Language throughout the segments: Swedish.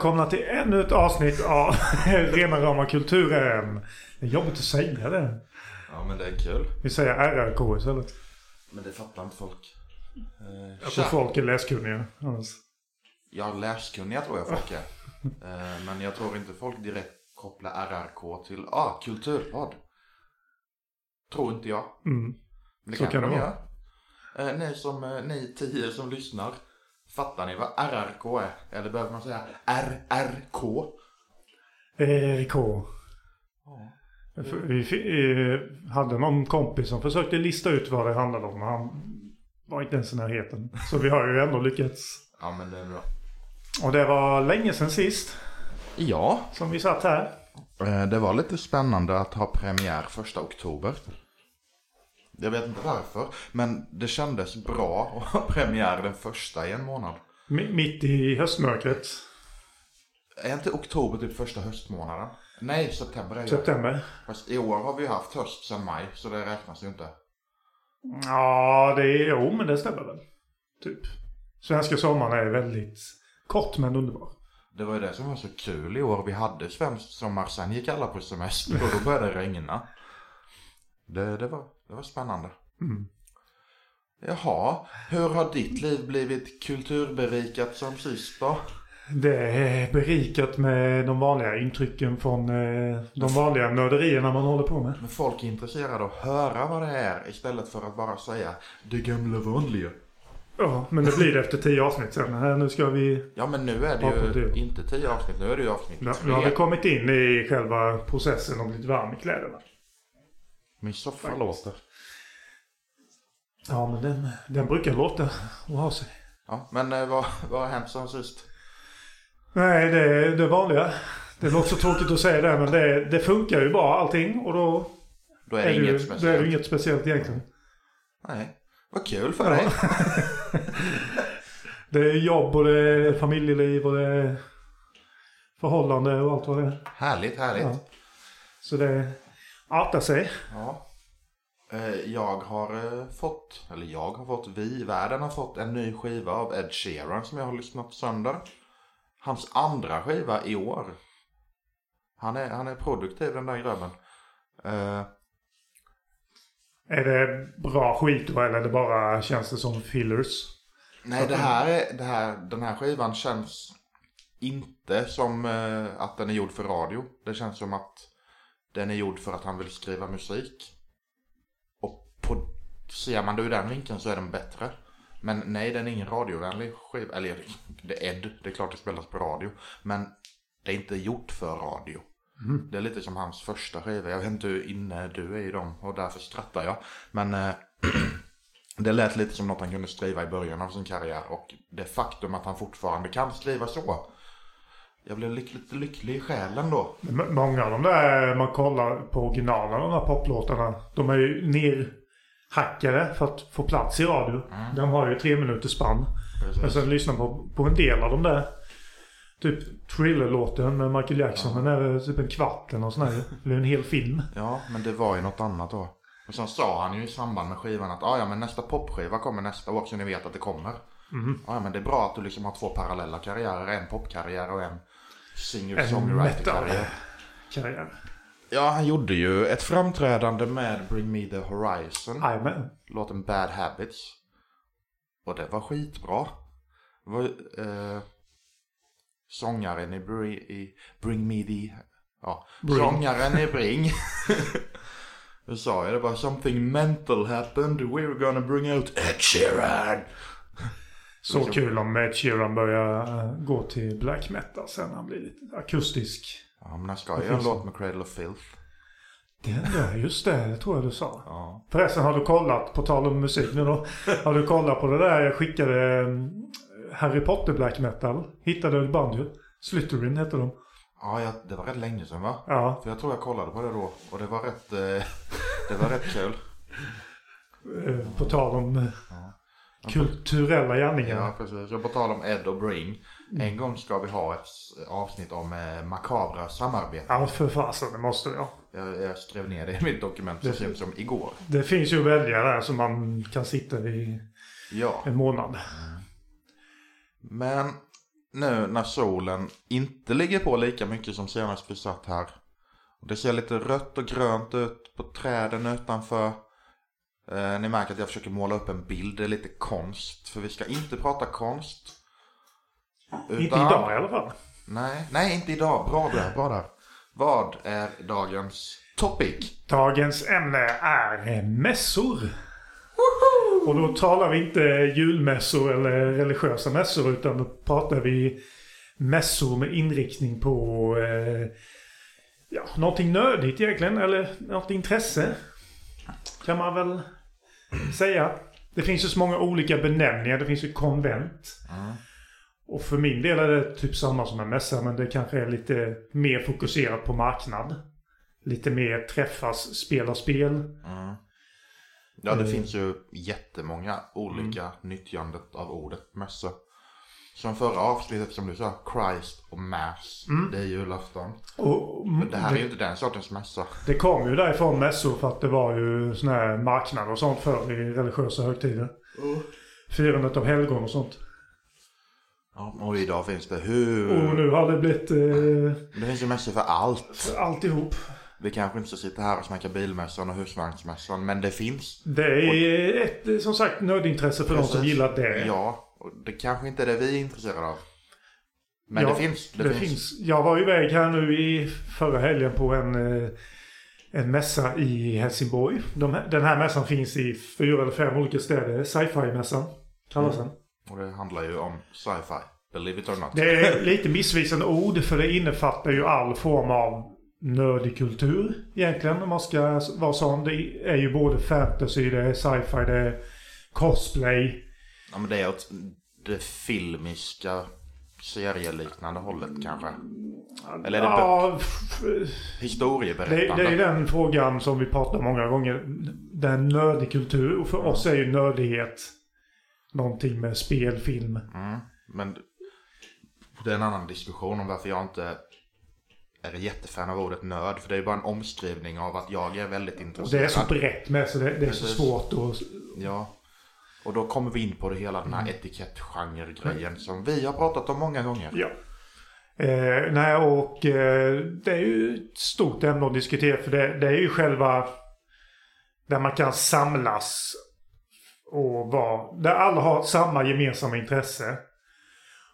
Välkomna till ännu ett avsnitt av Rena rama kulturen. Det är jobbigt att säga det. Ja men det är kul. Vi säger RRK istället. Men det fattar inte folk. Eh, Jag tror folk är läskunniga annars. Ja, läskunniga tror jag folk är. Eh, men jag tror inte folk direkt kopplar RRK till, ah, kulturpodd. Tror inte jag. Mm. Men det Så kanske kan det de vara. gör. Eh, ni som, eh, ni tio som lyssnar. Fattar ni vad RRK är? Eller behöver man säga RRK? RRK. Ja. Vi eh, hade någon kompis som försökte lista ut vad det handlade om. Han var inte ens i närheten. Så vi har ju ändå lyckats. Ja men det är bra. Och det var länge sedan sist Ja, som vi satt här. Eh, Det var lite spännande att ha premiär första oktober. Jag vet inte varför, men det kändes bra att ha premiär den första i en månad. Mi- Mitt i höstmörkret. Är inte oktober typ första höstmånaden? Nej, september är det. September. Fast i år har vi ju haft höst sedan maj, så det räknas ju inte. Ja, det är... Jo, men det stämmer väl. Typ. Svenska sommaren är väldigt kort men underbar. Det var ju det som var så kul i år. Vi hade svensk sommar, sen gick alla på semester och då började det regna. Det, det, var, det var spännande. Mm. Jaha, hur har ditt liv blivit kulturberikat som sist då? Det är berikat med de vanliga intrycken från eh, de vanliga nörderierna man håller på med. Men folk är intresserade av att höra vad det är istället för att bara säga det gamla vanliga. Ja, men det blir det efter tio avsnitt sen. Nu ska vi... Ja men nu är det ju inte tio avsnitt, nu är det ju avsnitt Nu, nu har vi tre. kommit in i själva processen och blivit varm i kläderna. Min soffa Faktiskt. låter. Ja, men den, den brukar låta och ha sig. Ja, men eh, vad, vad har hänt sen sist? Nej, det är det vanliga. Det låter så tråkigt att säga det, men det, det funkar ju bra allting. Och då Då är det det, ju, inget då är det speciellt. inget speciellt egentligen. Nej. Vad kul för dig. Det är jobb och det är familjeliv och det är förhållande och allt vad det är. Härligt, härligt. Ja. Så det artar sig. Ja. Eh, Jag har eh, fått, eller jag har fått, vi, världen har fått en ny skiva av Ed Sheeran som jag har lyssnat sönder. Hans andra skiva i år. Han är, han är produktiv den där grabben. Eh, Är det bra skit då eller är det bara känns det som fillers? nej, det här är, det här, den här skivan känns inte som eh, att den är gjord för radio. Det känns som att den är gjord för att han vill skriva musik. Och på, ser man det ur den vinkeln så är den bättre. Men nej, den är ingen radiovänlig skiva. Eller det är Ed, det är klart det spelas på radio. Men det är inte gjort för radio. Det är lite som hans första skiva. Jag vet inte hur inne du är i dem och därför skrattar jag. Men eh, det lät lite som något han kunde skriva i början av sin karriär. Och det faktum att han fortfarande kan skriva så. Jag blev lite lycklig i själen då. M- Många av de där man kollar på originalen, de där poplåtarna. De är ju nerhackade för att få plats i radio. De har ju tre minuters spann. Precis. Men sen lyssnar på, på en del av de där. Typ Thriller-låten med Michael Jackson. Den är typ en kvart eller sånt där. Det är en hel film. Ja, men det var ju något annat då. Och sen sa han ju i samband med skivan att ah, ja, men nästa popskiva kommer nästa år så ni vet att det kommer. Mhm. Ah, ja, men det är bra att du liksom har två parallella karriärer. En popkarriär och En singer-songwriter-karriär. Karriär. Ja, han gjorde ju ett framträdande med Bring Me The Horizon. Jajamän. Låten Bad Habits. Och det var skitbra. Det var, eh, sångaren i, Bri, i Bring Me The... Ja, Bring. sångaren i Bring. Du sa ju det bara something mental happened. We're gonna bring out Ed Sheeran. Så kul om Ed Sheeran börjar eh, gå till black metal sen. Han blir lite akustisk. Ja, men han ska ju göra en låt med Cradle of Filth. Den där, just det. Det tror jag du sa. Ja. Förresten, har du kollat, på tal om musik nu då. Har du kollat på det där jag skickade mm, Harry Potter black metal? Hittade ett band ju. Slytherin hette de. Ja, jag, det var rätt länge sedan va? Ja. För jag tror jag kollade på det då. Och det var rätt, eh, det var rätt kul. eh, På tal om eh, kulturella gärningar. Ja, precis. Och på tal om Ed och Bring. En gång ska vi ha ett avsnitt om eh, makabra samarbeten. Ja, för fasen, det måste jag. Jag, jag skrev ner det i mitt dokument så sent som igår. Det finns ju väljare där som man kan sitta i Ja, en månad. men nu när solen inte ligger på lika mycket som senast vi satt här. Och Det ser lite rött och grönt ut på träden utanför. Eh, ni märker att jag försöker måla upp en bild. Det är lite konst. För vi ska inte prata konst. Inte idag i alla fall. Nej, nej inte idag. Bra där, bra där. Vad är dagens topic? Dagens ämne är mässor. Och då talar vi inte julmässor eller religiösa mässor utan då pratar vi mässor med inriktning på eh, ja, någonting nördigt egentligen eller något intresse. Kan man väl säga. Det finns ju så många olika benämningar. Det finns ju konvent. Och för min del är det typ samma som en mässa men det kanske är lite mer fokuserat på marknad. Lite mer träffas, spela spel. Ja, det Mm. finns ju jättemånga olika nyttjandet av ordet mässa. Som förra avsnittet som du sa, Christ och Mass. Mm. Det är julafton. Och, Men det här är ju inte den sortens mässa. Det kom ju därifrån mässor för att det var ju såna här marknader och sånt förr i religiösa högtider. Firandet av helgon och sånt. Ja, och idag finns det hur... Och nu har det blivit eh, Det finns ju mässor för allt. alltihop. Vi kanske inte ska sitta här och snacka bilmässan och husvagnsmässan, men det finns. Det är ett, eh, som sagt, nödintresse för de som Precis. gillar det. Ja, och det kanske inte är det vi är intresserade av. Men Ja, det finns. Det, finns. Jag var iväg här nu i förra helgen på en, eh, en mässa i Helsingborg. De, den här mässan finns i fyra eller fem olika städer. Sci-fi-mässan kallas den. Och det handlar ju om sci-fi. Believe it or not. Det är lite missvisande ord för det innefattar ju all form av nördig kultur egentligen om man ska vara sån. Det är ju både fantasy, det är sci-fi, det är cosplay. Ja, men det är åt det filmiska serieliknande hållet kanske. Eller är det Ja, f- det, Historieberättande. det är den frågan som vi pratar många gånger. Den nördig kultur. Och för oss är ju nördighet någonting med spel, film. Mm, men det är en annan diskussion om varför jag inte är jättefan av ordet nörd. För det är bara en omskrivning av att jag är väldigt Och det intresserad. är så brett med så det, det är så Precis. svårt att... Ja. Och då kommer vi in på det hela den här Mm. etikettgenre-grejen som vi har pratat om många gånger. Ja. Eh, nej, och eh, det är ju ett stort ämne att diskutera för det, det är ju själva där man kan samlas och vara, där alla har samma gemensamma intresse.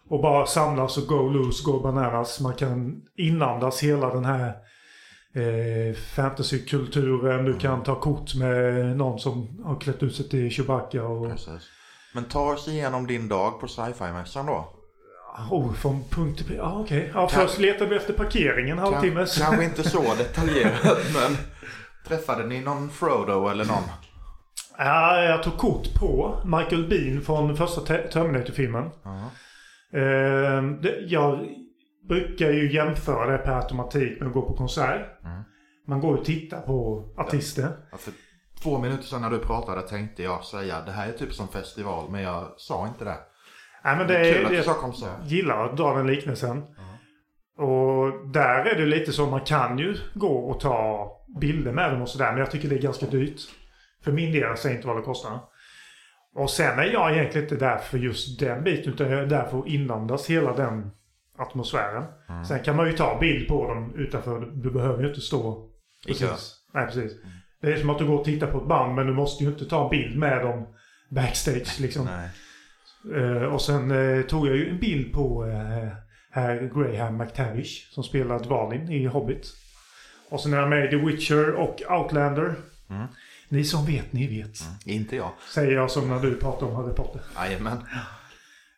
Och bara samlas och go loose, go bananas. Man kan inandas hela den här eh, fantasykulturen. Du kan ta kort med någon som har klätt ut sig till Chewbacca och... Precis. Men ta oss igenom din dag på sci-fi-mässan då. Oh, från punkt till... Ja, okej. Ja, Kan- först letar vi efter parkeringen en halvtimme. Kan, kanske inte så detaljerat men träffade ni någon Frodo eller någon? Ja, jag tog kort på Michael Bean från första Te- Terminator-filmen. Ja. Eh, det, jag brukar ju jämföra det per automatik med att gå på konsert. Mm. Man går och tittar på artister. Ja, för två minuter sedan när du pratade tänkte jag säga det här är typ som festival men jag sa inte det. Nej, men det Kul är, att du jag sa konsert. gillar att dra den liknelsen. Och där är det lite så man kan ju gå och ta bilder med dem och sådär. Men jag tycker det är ganska dyrt. För min del, jag säger inte vad det kostar. Och sen är jag egentligen inte där för just den biten. Utan jag är där för att inandas hela den atmosfären. Sen kan man ju ta bild på dem utanför. Du behöver ju inte stå I kö. Nej, precis. Det är som att du går och tittar på ett band men du måste ju inte ta bild med dem backstage liksom. Nej. Eh, och sen eh, tog jag ju en bild på uh, herr Graham McTavish som spelar Dvalin i Hobbit. Och sen är jag med i The Witcher och Outlander. Mm. Ni som vet, ni vet. Inte jag. Säger jag som när du pratar om Harry Potter. Jajamän.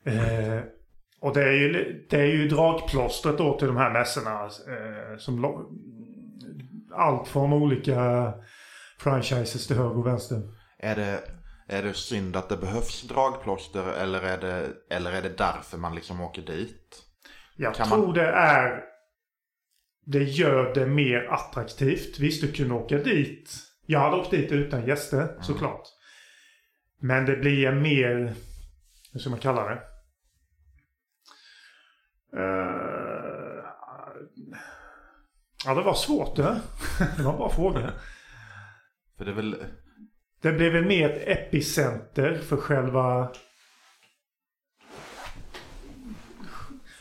Eh, och det är, ju, det är ju dragplåstret då till de här mässorna. Eh, som allt från olika franchises till höger och vänster. Är det, är det synd att det behövs dragplåster eller är det, eller är det därför man liksom åker dit? Jag Kan tror man- det är... Det gör det mer attraktivt. Visst, du kunde åka dit. Jag hade åkt dit utan gäster, såklart. Men det blir mer... Hur ska man kalla det? Eh, ja, det var svårt det. Det var en bra fråga. För det väl, Det blev väl mer ett epicenter för själva...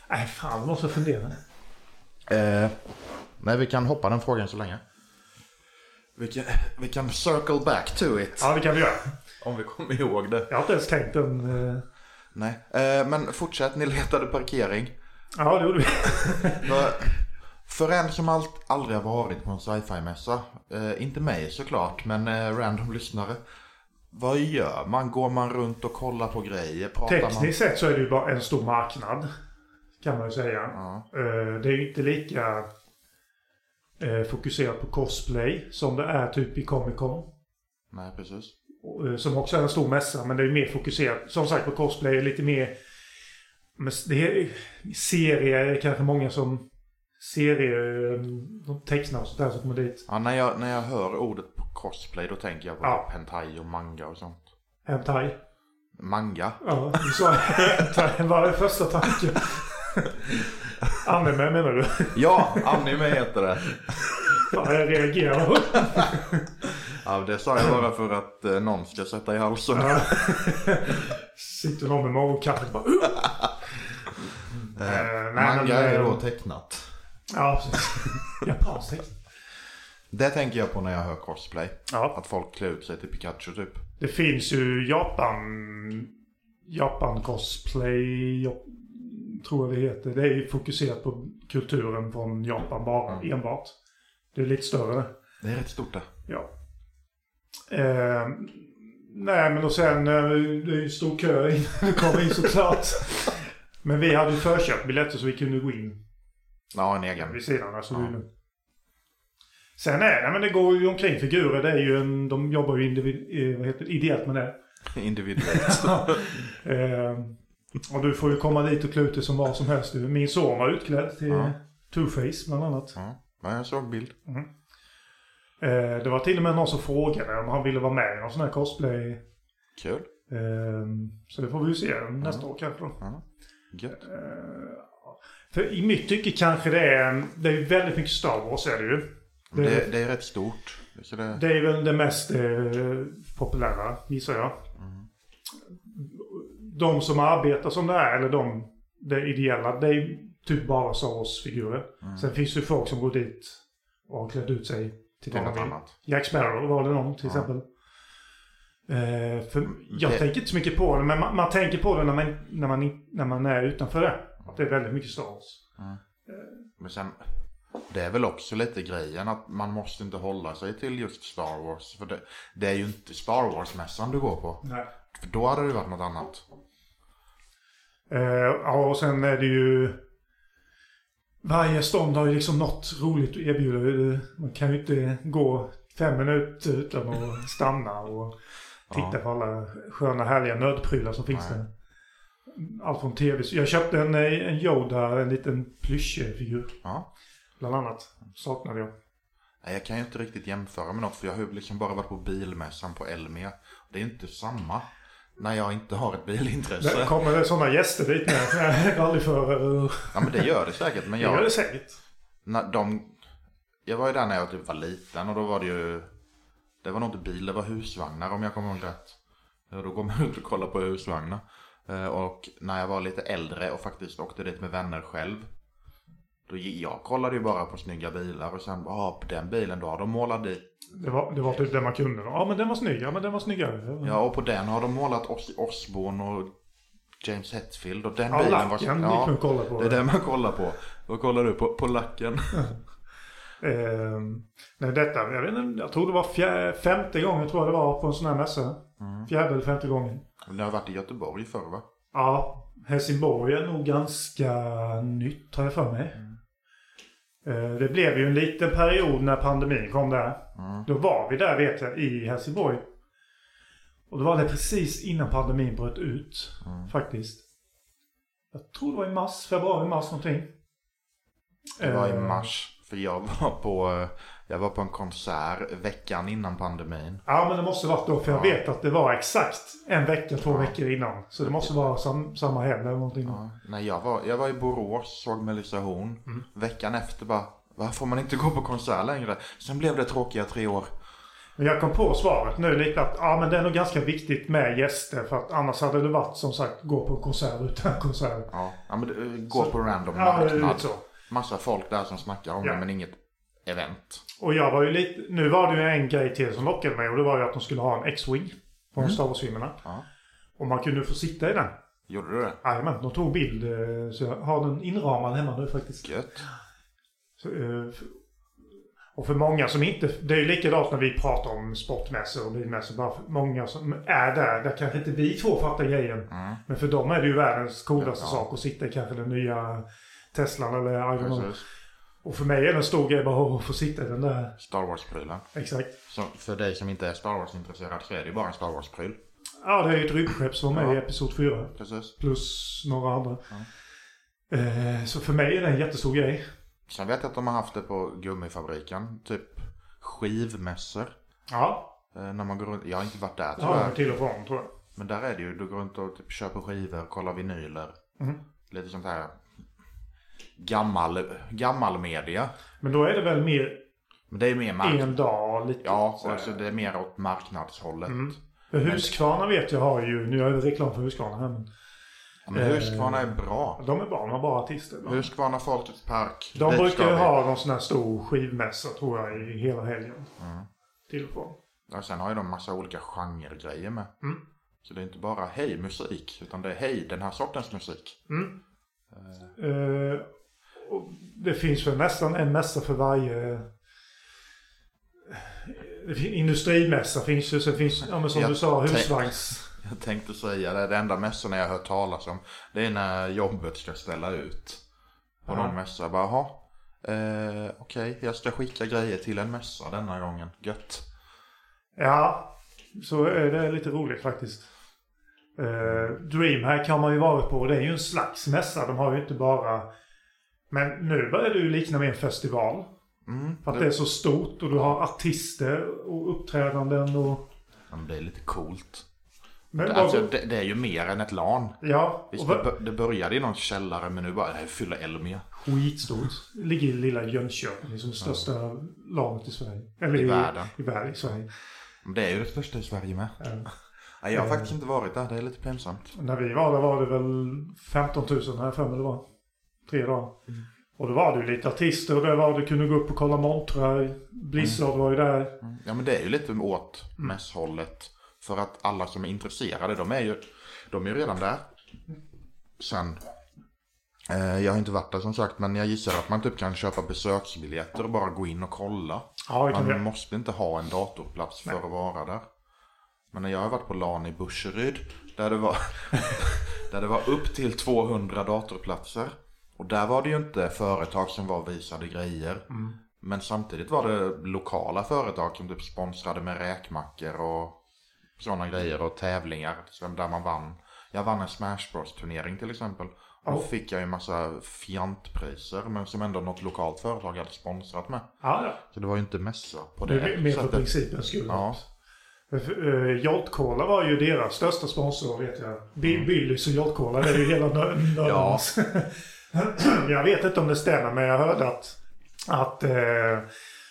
Nej, fan, måste jag fundera. Eh, nej, vi kan hoppa den frågan så länge. Vi kan, vi kan circle back to it. Ja, det kan vi göra. Om vi kommer ihåg det. Jag har inte ens tänkt den. eh, Nej, eh, men fortsätt. Ni letade parkering. Ja, det gjorde vi. För, en som allt, aldrig har varit på en sci-fi-mässa, eh, inte mig såklart, men eh, random lyssnare. Vad gör man? Går man runt och kollar på grejer? Pratar man? Tekniskt sett så är det ju bara en stor marknad. Kan man ju säga. Ja, Eh, Det är ju inte lika eh, fokuserat på cosplay som det är typ i Comic Con. nej precis. Eh, Som också är en stor mässa, men det är mer fokuserat. Som sagt på cosplay är lite mer... Men det är, serier är kanske många som... Serier, eh, de tecknar och sånt där som kommer dit. Ja, när, jag, när jag hör ordet på cosplay då tänker jag på Ja. typ hentai och manga och sånt. Hentai. Manga? Ja, du sa hentai. Vad är första tanken? Anime menar du? Ja, anime heter det. Fan, jag reagerar. Ja, det sa jag bara för att eh, någon ska sätta i halsen. Sitter någon med morgonkaffet bara... Uh! Eh, nej, manga men, är eh, då tecknat. Ja, precis. Japanskt text. Det tänker jag på när jag hör cosplay. Ja. Att folk klär ut sig till Pikachu typ. Det finns ju Japan... Japan cosplay... jag Tror jag det heter. Det är ju fokuserat på kulturen från Japan bara. Mm. Enbart. Det är lite större. Det är rätt stort det. Ja. Eh, nej, men och sen... eh, Det är ju stor kö innan du kommer in såklart. Men vi hade ju förköpt biljetter så vi kunde gå in Ja, en egen. vid sidan. Alltså, Ja. lugnt. Sen är det, men det går ju omkring figurer. Det är ju en, de jobbar ju individ, eh, vad heter, ideellt med det. Individuellt. Eh, och du får ju komma dit och klä ut dig som vad som helst. Min son var utklädd till Ja. Two-Face bland annat. ja, jag såg bild. Eh, det var till och med någon som frågade om han ville vara med i någon sån här cosplay. Kul. Eh, så det får vi ju se nästa år kanske då. Ja. Gött. Eh, för i mitt tycke kanske det är, det är väldigt mycket Star Wars är det ju. Det, Det, det är rätt stort. Det, det är väl det mest eh, populära, gissar jag. De som arbetar som det är, eller de, det ideella, det är typ bara Star Wars-figurer. Sen finns det ju folk som går dit och har klätt ut sig till något vill. annat. Jack Sparrow var det någon till Ja. exempel. Eh, för jag Det- tänker inte så mycket på det, men man, man tänker på det när man, när, man, när man är utanför det. Att det är väldigt mycket Star Wars. Men sen, det är väl också lite grejen att man måste inte hålla sig till just Star Wars. För det, det är ju inte Star Wars-mässan du går på. Nej. För då hade det varit något annat. Eh, ja, och sen är det ju... Varje stånd har ju liksom något roligt att erbjuda. Man kan ju inte gå fem minuter utan att stanna och titta Ja. på alla sköna härliga nödprylar som finns Nej. där. Allt från tv. Jag köpte en, eh, en Yoda, en liten plyschfigur. Ja. Bland annat. Saknade jag. Nej, Jag kan ju inte riktigt jämföra med något för jag har ju liksom bara varit på bilmässan på Elmia. Det är inte samma när jag inte har ett bilintresse. kommer det sådana gäster dit med. Rallyförare och... Ja men det gör det säkert. Men Det gör jag, det säkert. när de, jag var ju där när jag typ var liten och då var det ju Det var nog inte bil, det var husvagnar om jag kommer ihåg rätt. Då går man ut och kollar på husvagnar. Eh, Och när jag var lite äldre och faktiskt åkte dit med vänner själv. Då jag kollade ju bara på snygga bilar och sen, ja på den bilen då har de målat dit. Det var, det var typ det man kunde. Ja men den var snygg. Ja men den var snyggare. Ja och på den har de målat Os- Osborne och James Hetfield och den Ja, bilen lacken var gick man och kollade på. det är det man kollar på. Vad kollar du på? På lacken? Ehm, nej, detta, jag vet inte, jag tror det var fjär, femte gången tror jag det var på en sån här mässa. Mm. Fjärde eller femte gången. Ni har varit i Göteborg förr va? Ja, Helsingborg är nog ganska nytt har jag för mig. Eh, det blev ju en liten period när pandemin kom där. Mm. Då var vi där vet jag i Helsingborg. Och då var det precis innan pandemin bröt ut. Faktiskt. Jag tror det var i mars, februari, mars någonting. Det var i Eh, mars. För jag var på, eh, jag var på en konsert veckan innan pandemin. Ja, men det måste varit då. För jag Ja. vet att det var exakt en vecka, två Ja. veckor innan. Så det måste vara sam, samma helg eller någonting. Ja, nej, jag var, jag var i Borås, såg Melissa Horn. Mm. Veckan efter bara, varför får man inte gå på konsert längre? Sen blev det tråkiga tre år. Men jag kom på svaret nu lite att ja, men det är nog ganska viktigt med gäster. För att annars hade det varit som sagt gå på konsert utan konsert. Ja, ja men det, gå på random marknad. så. Massa folk där som snackar om Ja. det men inget event. Och jag var ju lite... Nu var det ju en grej till som lockade mig och det var ju att de skulle ha en X-Wing. Från Star Wars-filmerna. Ja. Och man kunde få sitta i den. Gjorde du det? Jajamän, de tog bild. eh, Så jag har den inramad hemma nu faktiskt. Gött. Så, eh, och för många som inte... Det är ju likadant när vi pratar om sportmässor och bilmässor. Bara för många som är där, där kanske inte vi två fattar grejen. Mm. Men för dem är det ju världens coolaste Ja. sak att sitta i kanske den nya Teslan eller I don't know. Precis. Och för mig är det en stor grej bara att få sitta i den där. Star Wars-prylen. Exakt. Så för dig som inte är Star Wars-intresserad så är det ju bara en Star Wars-pryl. Ja, det är ju ett rymdskepp som var med Ja. i Episod 4. Precis. Plus några andra. Eh, så för mig är det en jättestor grej. Sen vet jag att de har haft det på gummifabriken. Typ skivmässor. Ja, Eh, när man går runt. Jag har inte varit där tyvärr. jag till och från tror jag. Men där är det ju. Du går runt och typ köper skivor, kollar vinyler. Mhm. Lite sånt här gammal, gammal media. Men då är det väl mer Men det är mer mark- en dag lite. Ja, så här. och så det är mer åt marknadshållet. Mm. För Husqvarna vet jag har ju, nu gör jag reklam för Husqvarna här men. Ja, men Husqvarna är bra. De är bra, de har bara artister. va? Husqvarna Folkets Park. De brukar ju ha någon sån här stor skivmässa tror jag i hela helgen. Mm. Till och från. Ja, sen har ju de massa olika genregrejer med. Mm. Så det är inte bara hej musik, utan det är hej den här sortens musik. Mm. Eh, och det finns väl nästan en mässa för varje... Fin- Industrimässa finns ju, sen finns, ja men som Jag du sa, husvagns... Jag tänkte säga det, det enda mässorna jag har hört talas om, det är när jobbet ska ställa ut. Och Ja. någon mässa bara, jaha, eh, okej, jag ska skicka grejer till en mässa denna gången, gött. Ja, så är det lite roligt faktiskt. Uh, Dreamhack har man ju varit på och det är ju en slags mässa. De har ju inte bara... Men nu börjar ju likna mer en festival. Mm, För att det, det är så stort och du har artister och uppträdanden och... ja, men det är lite coolt. Men alltså, det, det är ju mer än ett LAN. Ja, Visst, vad- det började i någon källare men nu bara, det här fyller Elmia. skitstort. Ligger i lilla Jönköping, liksom det största landet i Sverige. Eller I världen. I världen, i Sverige. Men det är ju det största i Sverige med. Ja. Nej, jag har Eh. faktiskt inte varit där, det är lite pinsamt. När vi var där var det väl 15 000 här för mig det var. Tre dagar. Och då var det ju lite artister och det var det kunde gå upp och kolla montrar. Blizzard var ju där. Mm. Ja men det är ju lite åt mässhållet. För att alla som är intresserade, de är ju, de är ju redan där. Sen, eh, jag har inte varit där som sagt, men jag gissar att man typ kan köpa besöksbiljetter och bara gå in och kolla. Ja, det Man vi. måste inte ha en datorplats för att vara där. Men när jag har varit på LAN i Burseryd, där det var, där det var upp till 200 datorplatser. Och där var det ju inte företag som var visade grejer. Men samtidigt var det lokala företag som typ sponsrade med räkmackor och sådana grejer och tävlingar där man vann. Jag vann en Smash Bros turnering till exempel. Och då Ja. fick jag ju massa fjantpriser men som ändå något lokalt företag hade sponsrat med. Ja, ja. Så det var ju inte mässa på Det är mer för sättet. principens skull. Ja. Jolt Cola var ju deras största sponsor vet jag. Mm. Billys och Jolt Cola, det är ju hela nö- nördarnas. jag vet inte om det stämmer men jag hörde att, att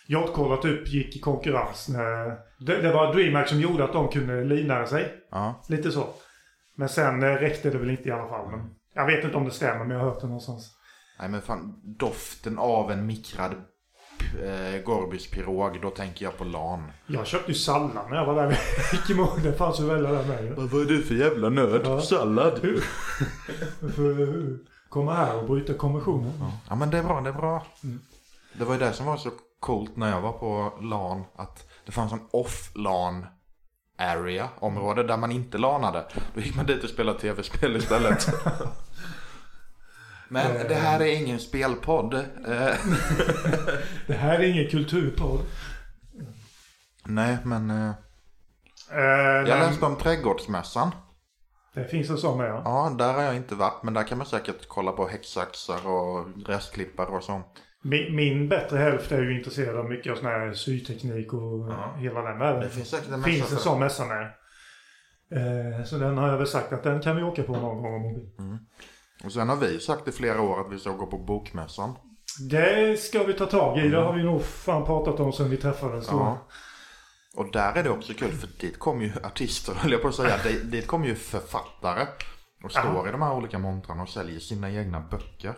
Jolt Cola typ gick i konkurrens. När, det, det var DreamHack som gjorde att de kunde livnära sig. Ja. Lite så. Men sen eh, räckte det väl inte i alla fall. Men jag vet inte om det stämmer men jag har hört det någonstans. Nej men fan, doften av en mikrad eh, Gorbis pirog, då tänker jag på LAN. Jag köpte ju sallad när jag var där. Det fanns ju välja där med. Vad är du för jävla nöd? Ja. Sallad? Komma här och bryta konventionen. Ja men det är bra, det är bra. Mm. Det var ju det som var så coolt när jag var på LAN. Att det fanns en off-LAN area, område där man inte lanade. Då gick man dit och spelade tv-spel istället. Men det här är ingen spelpodd. Det här är ingen kulturpodd. Nej men Eh, jag läste om trädgårdsmässan. Det finns en sån med ja. Ja, där har jag inte varit. Men där kan man säkert kolla på häcksaxar och gräsklippare och sånt. Min, min bättre hälft är ju intresserad av mycket av sån här syteknik och Ja. hela den världen. Det finns säkert en finns massa en sån mässa med. Eh, så den har jag väl sagt att den kan vi åka på någon gång om vill. Och sen har vi sagt i flera år att vi ska gå på bokmässan. Det ska vi ta tag i. Det har vi nog fan pratat om sen vi träffades. Ja. Och där är det också kul för dit kommer ju artister höll jag på att säga. Dit, kommer ju författare. Och står i de här olika montrarna och säljer sina egna böcker.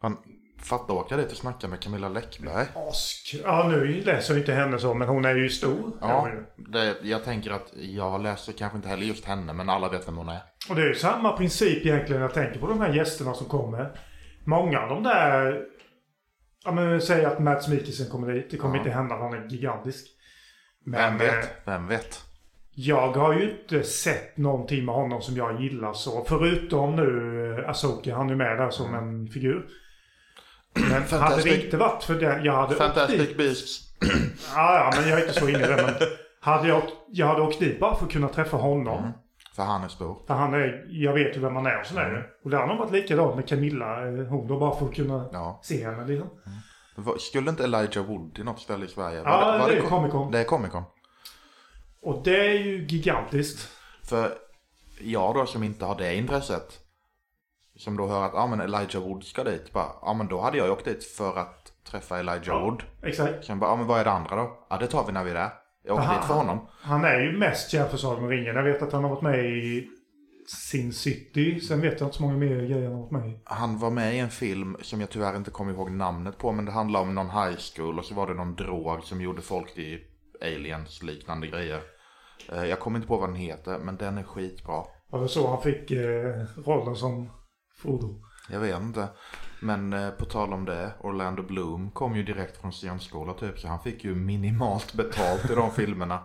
Han fattar åka dit och snacka med Camilla Läckberg. Ask. Ja, nu läser jag inte henne så, men hon är ju stor. Ja, det, jag tänker att jag läser kanske inte heller just henne, men alla vet vem hon är. Och det är ju samma princip egentligen. Jag tänker på de här gästerna som kommer. Många av de där... Ja, men säg att Mats Mikkelsen kommer dit. Det kommer Ja. inte hända. Han är gigantisk. Vem eh, vet? Vem vet? Jag har ju inte sett någonting med honom som jag gillar så. Förutom nu eh, Asoka. Han är med där som en figur. Men hade det Fantastic- inte varit för det. Jag hade åkt dit. Fantastic Beasts. Ja, ja, men jag är inte så inne i det. Men hade jag, jag hade åkt dit bara för att kunna träffa honom. Mm. För han är stor. För han är, jag vet ju vem han är och sådär. Mm. Och det har nog varit likadant med Camilla. eh, Hon då bara för att kunna Ja. se henne liksom. Var- Skulle inte Elijah Wood till något ställe i Sverige? Var Ja, var det är Co- Comic Con. Det är Comic Con. Och det är ju gigantiskt. För jag då som inte har det intresset. Som då hör att ja men Elijah Wood ska dit. Bara, ja men då hade jag ju åkt dit för att träffa Elijah Ja. Wood. Exakt. Sen bara, ja men vad är det andra då? Ja det tar vi när vi är där. Jag åker dit för honom. Han är ju mest känd för Sagan om ringen. Jag vet att han har varit med i Sin City. Sen vet jag inte så många mer grejer med i. Han var med i en film som jag tyvärr inte kommer ihåg namnet på. Men det handlar om någon high school och så var det någon drog som gjorde folk till aliens liknande grejer. Eh, Jag kommer inte på vad den heter men den är skitbra. Var det så han fick eh, rollen som Frodo? Jag vet inte. Men eh, på tal om det, Orlando Bloom kom ju direkt från scenskola typ. Så han fick ju minimalt betalt i de filmerna.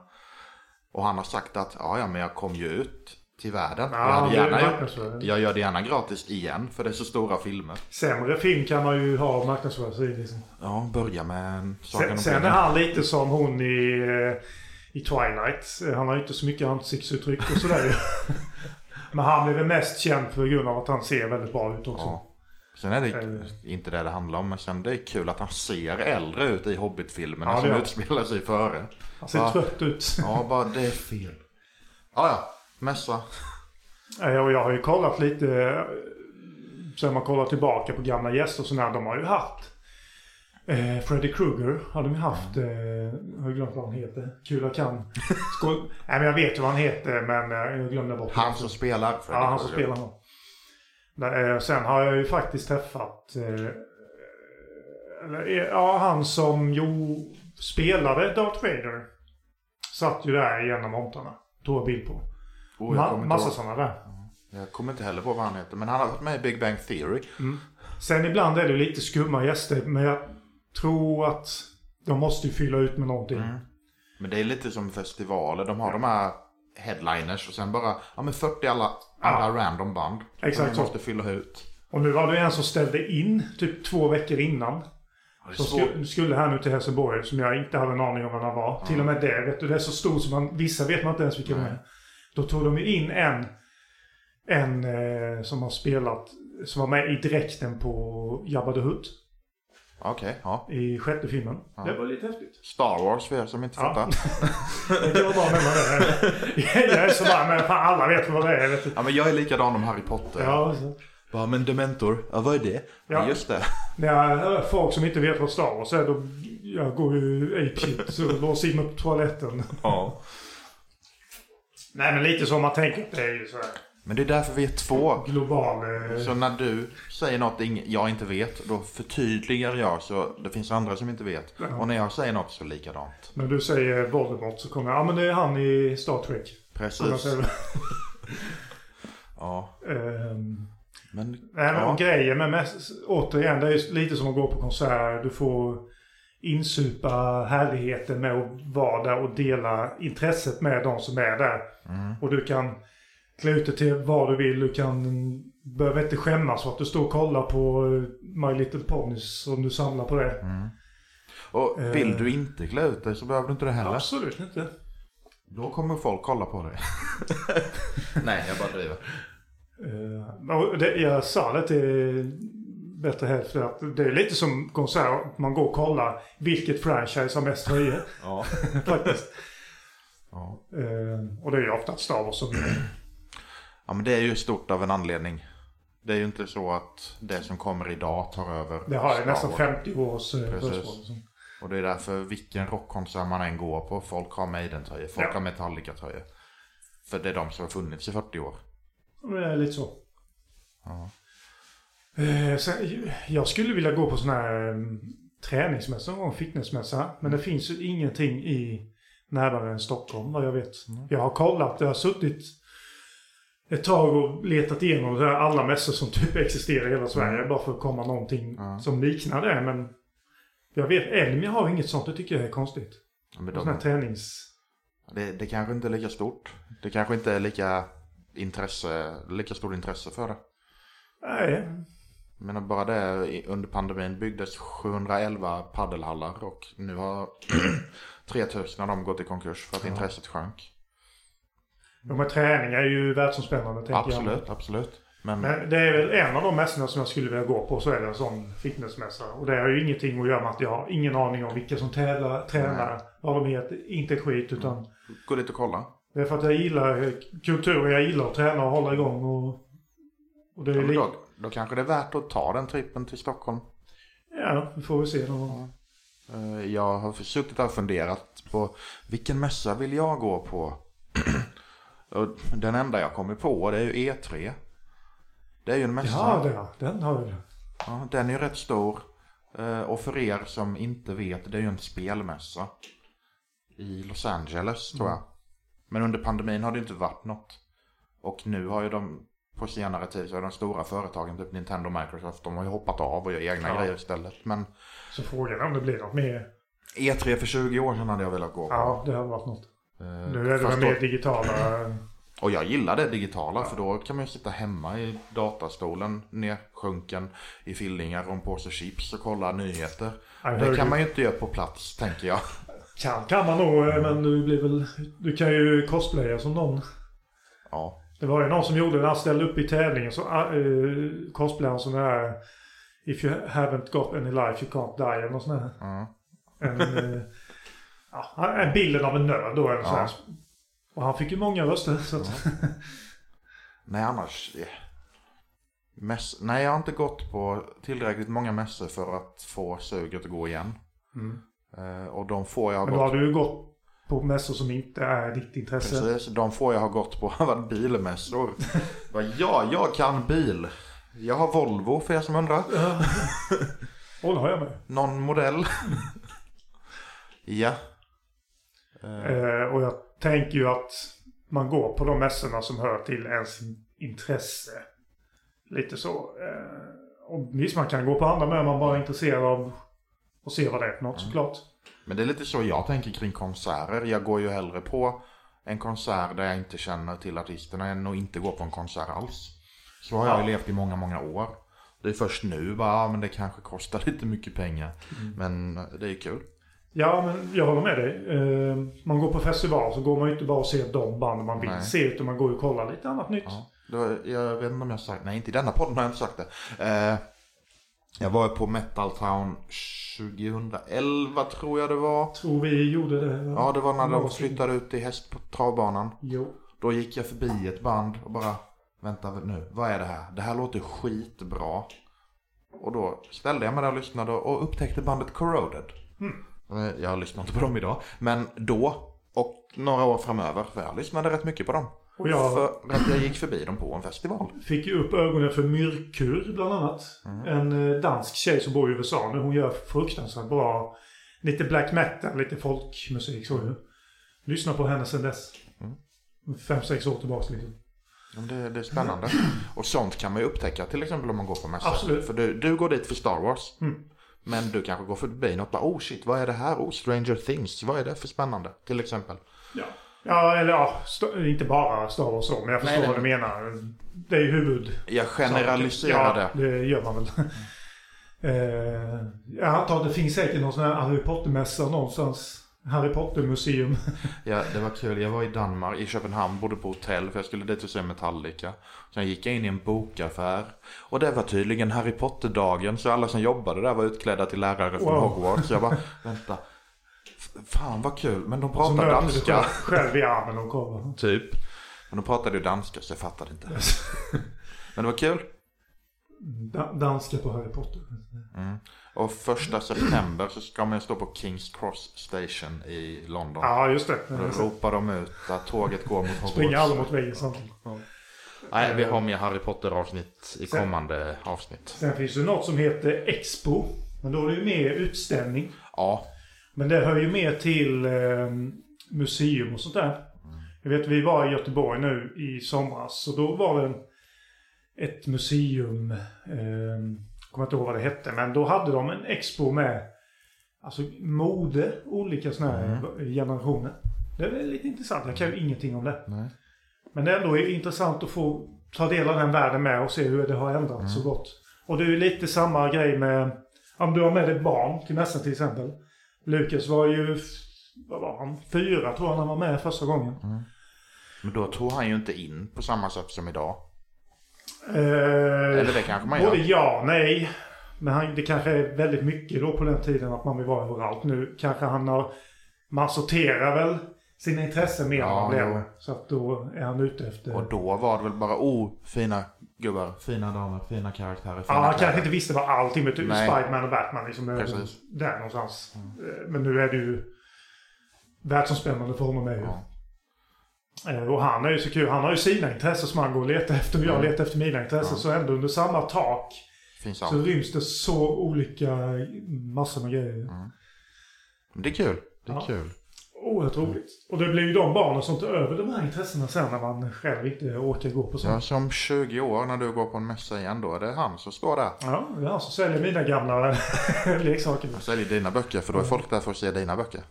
Och han har sagt att ja, ja men jag kom ju ut till världen. jag, hade det är gärna gjort, jag gör det gärna gratis igen för det är så stora filmer. Sämre film kan man ju ha marknadsföring sig i liksom. Ja, börja med en Sagan Sen, sen är han lite som hon i, eh, i Twilight. Han har ju inte så mycket ansiktsuttryck och sådär. Men han blir väl mest känd för grund av att han ser väldigt bra ut också. Ja. Sen är det Eh. inte det det handlar om, men sen det är kul att han ser äldre ut i Hobbit-filmerna Ja, som utspelar sig före. Han ser Ja. trött ut. Ja, bara det är fel. Ja, ja. Eh, Och jag har ju kollat lite. Sen man kollar tillbaka på gamla gäster och sådär. De har ju haft. Eh, Freddy Krueger har de ju haft. Eh, jag har glömt vad han heter. Kul jag kan. Skål. Nej men jag vet ju vad han heter men eh, jag glömde bort Han som spelar Freddy Ja, han som spelar honom. Eh, Sen har jag ju faktiskt träffat... Eh, eller, eh, ja, han som jo spelade Darth Vader. Satt ju där av montrarna. Tog jag bild på. Oh, Ma- massa sådana där. jag kommer inte heller på vad han heter. Men han har varit med i Big Bang Theory. Sen ibland är det lite skumma gäster. Men jag tror att de måste ju fylla ut med någonting. Mm. Men det är lite som festivaler. De har de här headliners och sen bara, ja men 40 alla andra random band. Exakt så. de måste fylla ut. Och nu var det en som ställde in typ två veckor innan. Som svårt. skulle, här nu till Helsingborg som jag inte hade en aning om vem han var. Till och med det. Vet du, det är så stort som man, vissa vet man inte ens vilka de är. Då tog de ju in en, en eh, som har spelat, som var med i dräkten på Jabba the Hutt Okej, ja. i sjätte filmen. Ja. Det var lite häftigt. Star Wars för er som inte Ja. fattar. Det kan vara bra att nämna det. Jag är sådär, men fan alla vet vad det är. Vet du. Ja men jag är likadan om Harry Potter. Ja, så. Bara, men Dementor, ja vad är det? Ja. Ja. Just det. När jag hör folk som inte vet vad Star Wars är, då jag går ju apeshit så låser in mig på toaletten. Ja. Nej, men lite så man tänker att det är ju sådär Men det är därför vi är två. global... Eh, Så när du säger något jag inte vet, då förtydligar jag så det finns andra som inte vet. Ja. Och när jag säger något så likadant. När du säger Voldemort så kommer jag, ja men det är han i Star Trek. Precis. Ja. Ehm, Men, Nej men ja. grejen med mest, återigen, det är lite som att gå på konsert. Du får insupa härligheten med att vara där och dela intresset med de som är där. Mm. Och du kan klä ut det till vad du vill. Du kan, behöver inte skämmas för att du står och kollar på eh, My Little Ponies om du samlar på det. Mm. Och vill du inte klä ut dig så behöver du inte det heller. Absolut inte. Då kommer folk kolla på dig. Nej, jag bara driver. Uh, och det, jag sa det till bättre hälften att det är lite som konsert. Man går och kollar vilket franchise har mest tröjor. Ja. faktiskt. ja. Eh, och det är ju ofta Star som Ja, men det är ju stort av en anledning. Det är ju inte så att det som kommer idag tar över Det har ju nästan Wars. 50 års eh, Precis. försprång. så. Och det är därför vilken rockkonsert man än går på. Folk har Maiden-tröjor, folk Ja. har Metallica-tröjor. För det är de som har funnits i 40 år. Det är lite så. Ja. Eh, jag skulle vilja gå på sån här um, träningsmässa gång, fitnessmässa. Men det finns ju ingenting i närmare än Stockholm vad jag vet. Jag har kollat, jag har suttit ett tag och letat igenom alla mässor som typ existerar i hela Sverige. Bara för att komma någonting Ja. som liknar det. Men jag vet, Elmia har inget sånt. Det tycker jag är konstigt. Men Sån här de, tränings... det, det kanske inte är lika stort. Det kanske inte är lika intresse, lika stort intresse för det. Nej, Jag menar bara det, under pandemin byggdes 711 paddelhallar och nu har 3000 av dem gått i konkurs för att intresset sjönk. de här träningar är ju världsomspännande tänker jag. Absolut, absolut. Men, Men det är väl en av de mässorna som jag skulle vilja gå på så är det en sån fitnessmässa. Och det har ju ingenting att göra med att jag har ingen aning om vilka som tävlar, tränar, vad de heter. Inte ett skit utan gå dit och kolla. det är för att jag gillar kulturen. Jag gillar att träna och hålla igång och... Och det är Ja, men då, kanske det är värt att ta den trippen till Stockholm. Ja, vi får väl se. Då. Eh, Jag har suttit och funderat på vilken mässa vill jag gå på? den enda jag kommer på det är ju E3. Det är ju en mässa. Ja, det, den har vi. Ja, den är ju rätt stor. Eh, Och för er som inte vet, det är ju en spelmässa. I Los Angeles tror jag. Men under pandemin har det inte varit något. Och nu har ju de, på senare tid så har de stora företagen, typ Nintendo och Microsoft, de har ju hoppat av och gör egna Ja. grejer istället. Men Så frågan är om det blir något mer. E3 för 20 år sedan hade jag velat gå på. Ja, det har varit något. Eh, Nu är det väl då- mer digitala... Och jag gillar det digitala för då kan man ju sitta hemma i datastolen nersjunken i fillingar och en påse chips och kolla nyheter. Ja, Det kan man ju inte göra på plats tänker jag. Kan, kan man nog, eh, men du blir väl... Du kan ju cosplaya som någon. Ja, Det var ju någon som gjorde det. Han ställde upp i tävlingen så uh, cosplayade han sån här... If you haven't got any life you can't die eller något sånt här. ja. En, eh, ja, en bilden av en nöd då. Eller Ja. Och han fick ju många röster. Så att, Nej annars. eh, Mäss... Nej jag har inte gått på tillräckligt många mässor för att få suget att gå igen. Mm. Eh, och de får jag Men då gått... har du gått på mässor som inte är ditt intresse. Precis, de får jag ha gått på har varit bilmässor. Ja, jag kan bil. Jag har Volvo för er som undrar. Och har jag med. Någon modell. ja. Eh, och jag tänker ju att man går på de mässorna som hör till ens intresse. Lite så. Eh, och visst, man kan gå på andra med om man bara är intresserad av att se vad det är för något såklart. Men det är lite så jag tänker kring konserter. Jag går ju hellre på en konsert där jag inte känner till artisterna än att inte gå på en konsert alls. Så har jag ju levt i många, många år. Det är först nu bara, ja, men det kanske kostar lite mycket pengar. Men det är kul. Ja, men jag håller med dig. Eh, man går på festival så går man ju inte bara och ser de band man vill Nej. se utan man går ju och kollar lite annat nytt. Ja. Då, jag vet inte om jag har sagt, nej inte i denna podden har jag inte sagt det. Jag var på Metal Town 2011 tror jag det var. Tror vi gjorde det. Ja, det var när de flyttade ut på travbanan. Jo. Då gick jag förbi ett band och bara Vänta nu, vad är det här? Det här låter skitbra. Och då ställde jag mig där och lyssnade och upptäckte bandet Corroded. Eh, Jag lyssnar inte på dem idag. Men då och några år framöver, för jag lyssnade rätt mycket på dem. Och jag För att jag gick förbi dem på en festival. fick ju upp ögonen för Myrkur bland annat. En eh, dansk tjej som bor i USA nu. Hon gör fruktansvärt bra. Lite black metal, lite folkmusik så ju. Lyssna på henne sen dess. Fem, sex år tillbaks liksom. Det, det är spännande. Och sånt kan man ju upptäcka till exempel om man går på mässor. Absolut. För du, du går dit för Star Wars. Mm. Men du kanske går förbi något bara, oh shit, vad är det här? Oh, Stranger Things, vad är det för spännande? Till exempel. Ja. Ja, eller ja, inte bara Star Wars så, men jag förstår Nej, vad du menar. Det är ju huvud... Jag generaliserar ja, det. det gör man väl. eh, jag antar att det finns säkert någon sån här Harry Potter-mässa någonstans. Harry Potter-museum. Ja, det var kul. Jag var i Danmark, i Köpenhamn, bodde på hotell för jag skulle dit och se Metallica. Sen gick jag in i en bokaffär. Och det var tydligen Harry Potter-dagen, så alla som jobbade där var utklädda till lärare från Wow. Hogwarts. Jag bara, vänta. Fan vad kul, men de Så pratar du danska. själv- i armen och kollar. Typ. Men de pratade ju danska så jag fattade inte. Men det var kul. Da- danska på Harry Potter. Mm. Och första september så ska man stå på Kings Cross Station i London. Ja, just det. Då ropar de ut att tåget går mot Hogwarts. Springer alla mot väggen samtidigt. Nej, vi har mer Harry Potter-avsnitt i Sen- kommande avsnitt. Sen finns det något som heter Expo. Men då är det ju mer utställning. Ja, Men det hör ju mer till eh, museum och sånt där. Jag vet vi var i Göteborg nu i somras. Och då var det ett museum. Eh, kommer inte ihåg vad det hette. Men då hade de en expo med alltså mode. Olika sådana här generationer. Det är lite intressant. Jag kan ju ingenting om det. nej. Men det ändå är intressant att få ta del av den världen med och se hur det har ändrats så gott. Och det är ju lite samma grej med om du har med dig barn till mässan till exempel. Lukas var ju, vad var han, fyra tror jag när han var med första gången. Men då tog han ju inte in på samma sätt som idag. Eh, Eller det kanske man Både gör. ja och nej. Men han, det kanske är väldigt mycket då på den tiden att man vill vara överallt. Nu kanske han har... Man sorterar väl sina intressen mer än Ja, man blir jo. äldre. Så att då är han ute efter... Och då var det väl bara, oh, fina gubbar, fina damer, fina karaktärer, fina Ja, han kanske inte visste vad allting med. Spiderman och Batman liksom. Precis. Där någonstans. Eh, Men nu är det ju världsomspännande för honom är ju. Ja. Eh, Och han är ju så kul. Han har ju sina intressen som han går och letar efter. Och jag Mm. letar efter mina intressen. Ja. Så ändå under samma tak Finns så ryms det så olika massor med grejer. Men Det är kul. Det är Ja. kul. Oerhört roligt. Och det blir ju de barnen som tar över de här intressena sen när man själv inte orkar gå på sånt. Ja, som 20 år när du går på en mässa igen då är det han som står där. Ja, det är han som säljer mina gamla leksaker. Jag säljer dina böcker för då är folk där för att se dina böcker.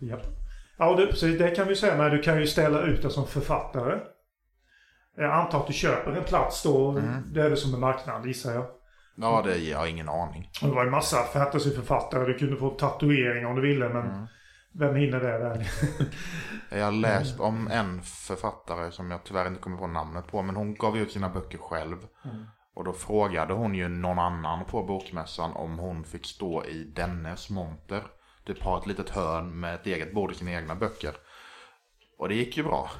Ja, och det, precis, det kan vi säga. Men du kan ju ställa ut det som författare. Jag antar att du köper en plats då. Mm. Det är det som en marknad gissar jag. Ja, det jag har ingen aning. Det var ju massa fantasyförfattare. Du kunde få tatuering om du ville men Mm. Vem hinner det där? Jag har läst om en författare som jag tyvärr inte kommer på namnet på. Men hon gav ut sina böcker själv. Och då frågade hon ju någon annan på bokmässan om hon fick stå i dennes monter. Typ ha ett litet hörn med ett eget bord i sina egna böcker. Och det gick ju bra.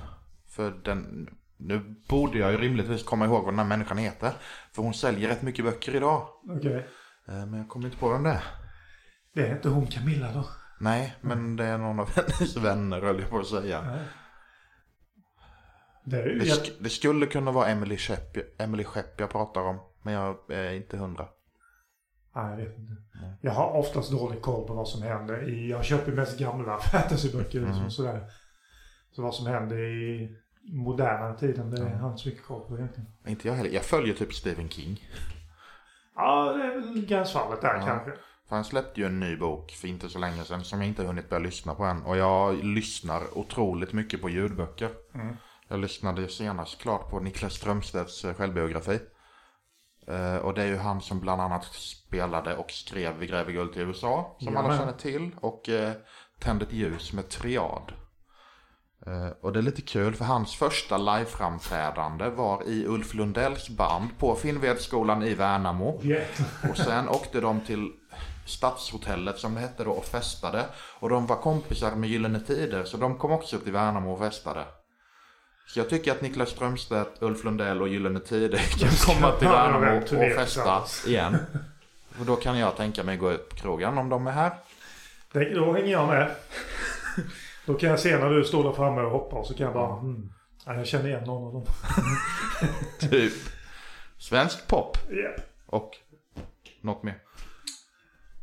För den... Nu borde jag ju rimligtvis komma ihåg vad den här människan heter. För hon säljer rätt mycket böcker idag. Okej. Eh, Men jag kommer inte på vem det är. Det är inte hon Camilla då? Nej, men det är någon av hennes vänner höll jag på att säga. Nej. Det. Det, Jag, sk- det skulle kunna vara Emily Skepp, Emily Skepp jag pratar om. Men jag är inte hundra. nej, jag vet inte. Jag har oftast dålig koll på vad som händer. I, jag köper mest gamla fantasyböcker. Mm. Liksom, sådär. Så vad som händer i moderna tiden, det har Mm. jag inte så mycket koll på egentligen. Inte jag heller. Jag följer typ Stephen King. Ja, det är väl gränsfallet där Ja. kanske. För han släppte ju en ny bok för inte så länge sedan som jag inte hunnit börja lyssna på än. Och jag lyssnar otroligt mycket på ljudböcker. Mm. Jag lyssnade senast klart på Niklas Strömstedts eh, självbiografi. Eh, och det är ju han som bland annat spelade och skrev Vi gräver guld till USA. Som alla Jajamän. känner till. Och eh, Tänd ett ljus med Triad. Eh, och det är lite kul för hans första liveframträdande var i Ulf Lundells band på Finnvedsskolan i Värnamo. Vet. Och sen åkte de till Stadshotellet som det hette då och festade. Och de var kompisar med Gyllene Tider så de kom också till Värnamo och festade. Så jag tycker att Niklas Strömstedt, Ulf Lundell och Gyllene Tider kan komma till Värnamo och festa igen. Och då kan jag tänka mig gå ut på krogen om de är här. Då hänger jag med. Då kan jag se när du står där framme och hoppar så kan jag bara... Mm, ja, jag känner igen någon av dem. Typ svensk pop Japp. och något mer.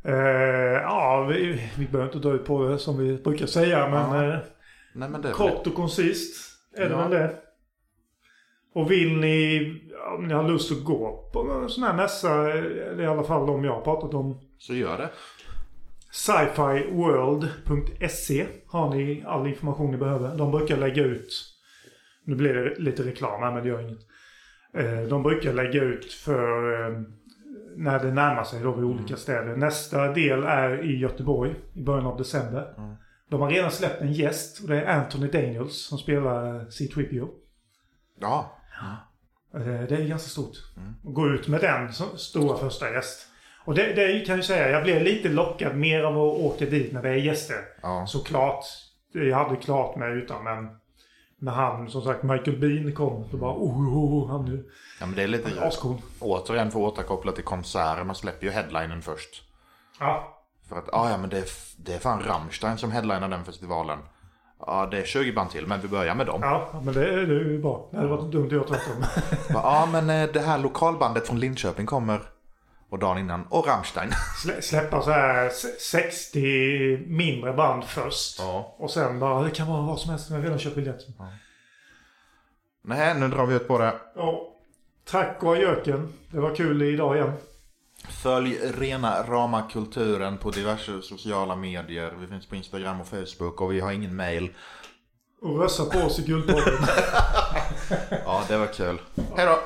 Eh, ja, vi, vi behöver inte dra ut på det som vi brukar säga men Ja. eh, Nej men kort och koncist är det väl det. Och vill ni, om ni har lust att gå på en sån här mässa, eller i alla fall de jag har pratat om. Så gör det. Scifiworld.se har ni all information ni behöver. De brukar lägga ut, nu blir det lite reklam här men det gör inget. Eh, De brukar lägga ut för när det närmar sig då vid olika städer. Nästa del är i Göteborg i början av december. Mm. De har redan släppt en gäst och det är Anthony Daniels som spelar C-3PO. Ja. Eh, Det är ganska stort. Mm. Att gå ut med den stora första gäst. Och det, det kan jag säga, jag blev lite lockad mer av att åka dit när det är gäster. Ja. Såklart. Jag hade klart mig utan men när han, som sagt, Michael Bean kom. Då bara oh, oh, oh han är Ja, men det är lite... ascool. Återigen för att återkoppla till konserter. Man släpper ju headlinen först. Ja. För att, ah, ja men det är, det är fan Rammstein som headlinar den festivalen. Ja, det är 20 band till, men vi börjar med dem. Ja, ja, men det, är- ju bra. Det hade varit dumt att göra tvärtom. ah, men eh, det här lokalbandet från Linköping kommer. Och dagen innan, och Rammstein. Slä, släppa så här se- 60 mindre band först. Ja. Och sen bara, det kan vara vad som helst. Jag har redan köpt biljett. Nej, nu drar vi ut på det. Ja. Tack och adjöken. Det var kul idag igen. Följ rena rama kulturen på diverse sociala medier. Vi finns på Instagram och Facebook och vi har ingen mail. Och rösta på oss i Guldpodden. Ja, det var kul. Hej då!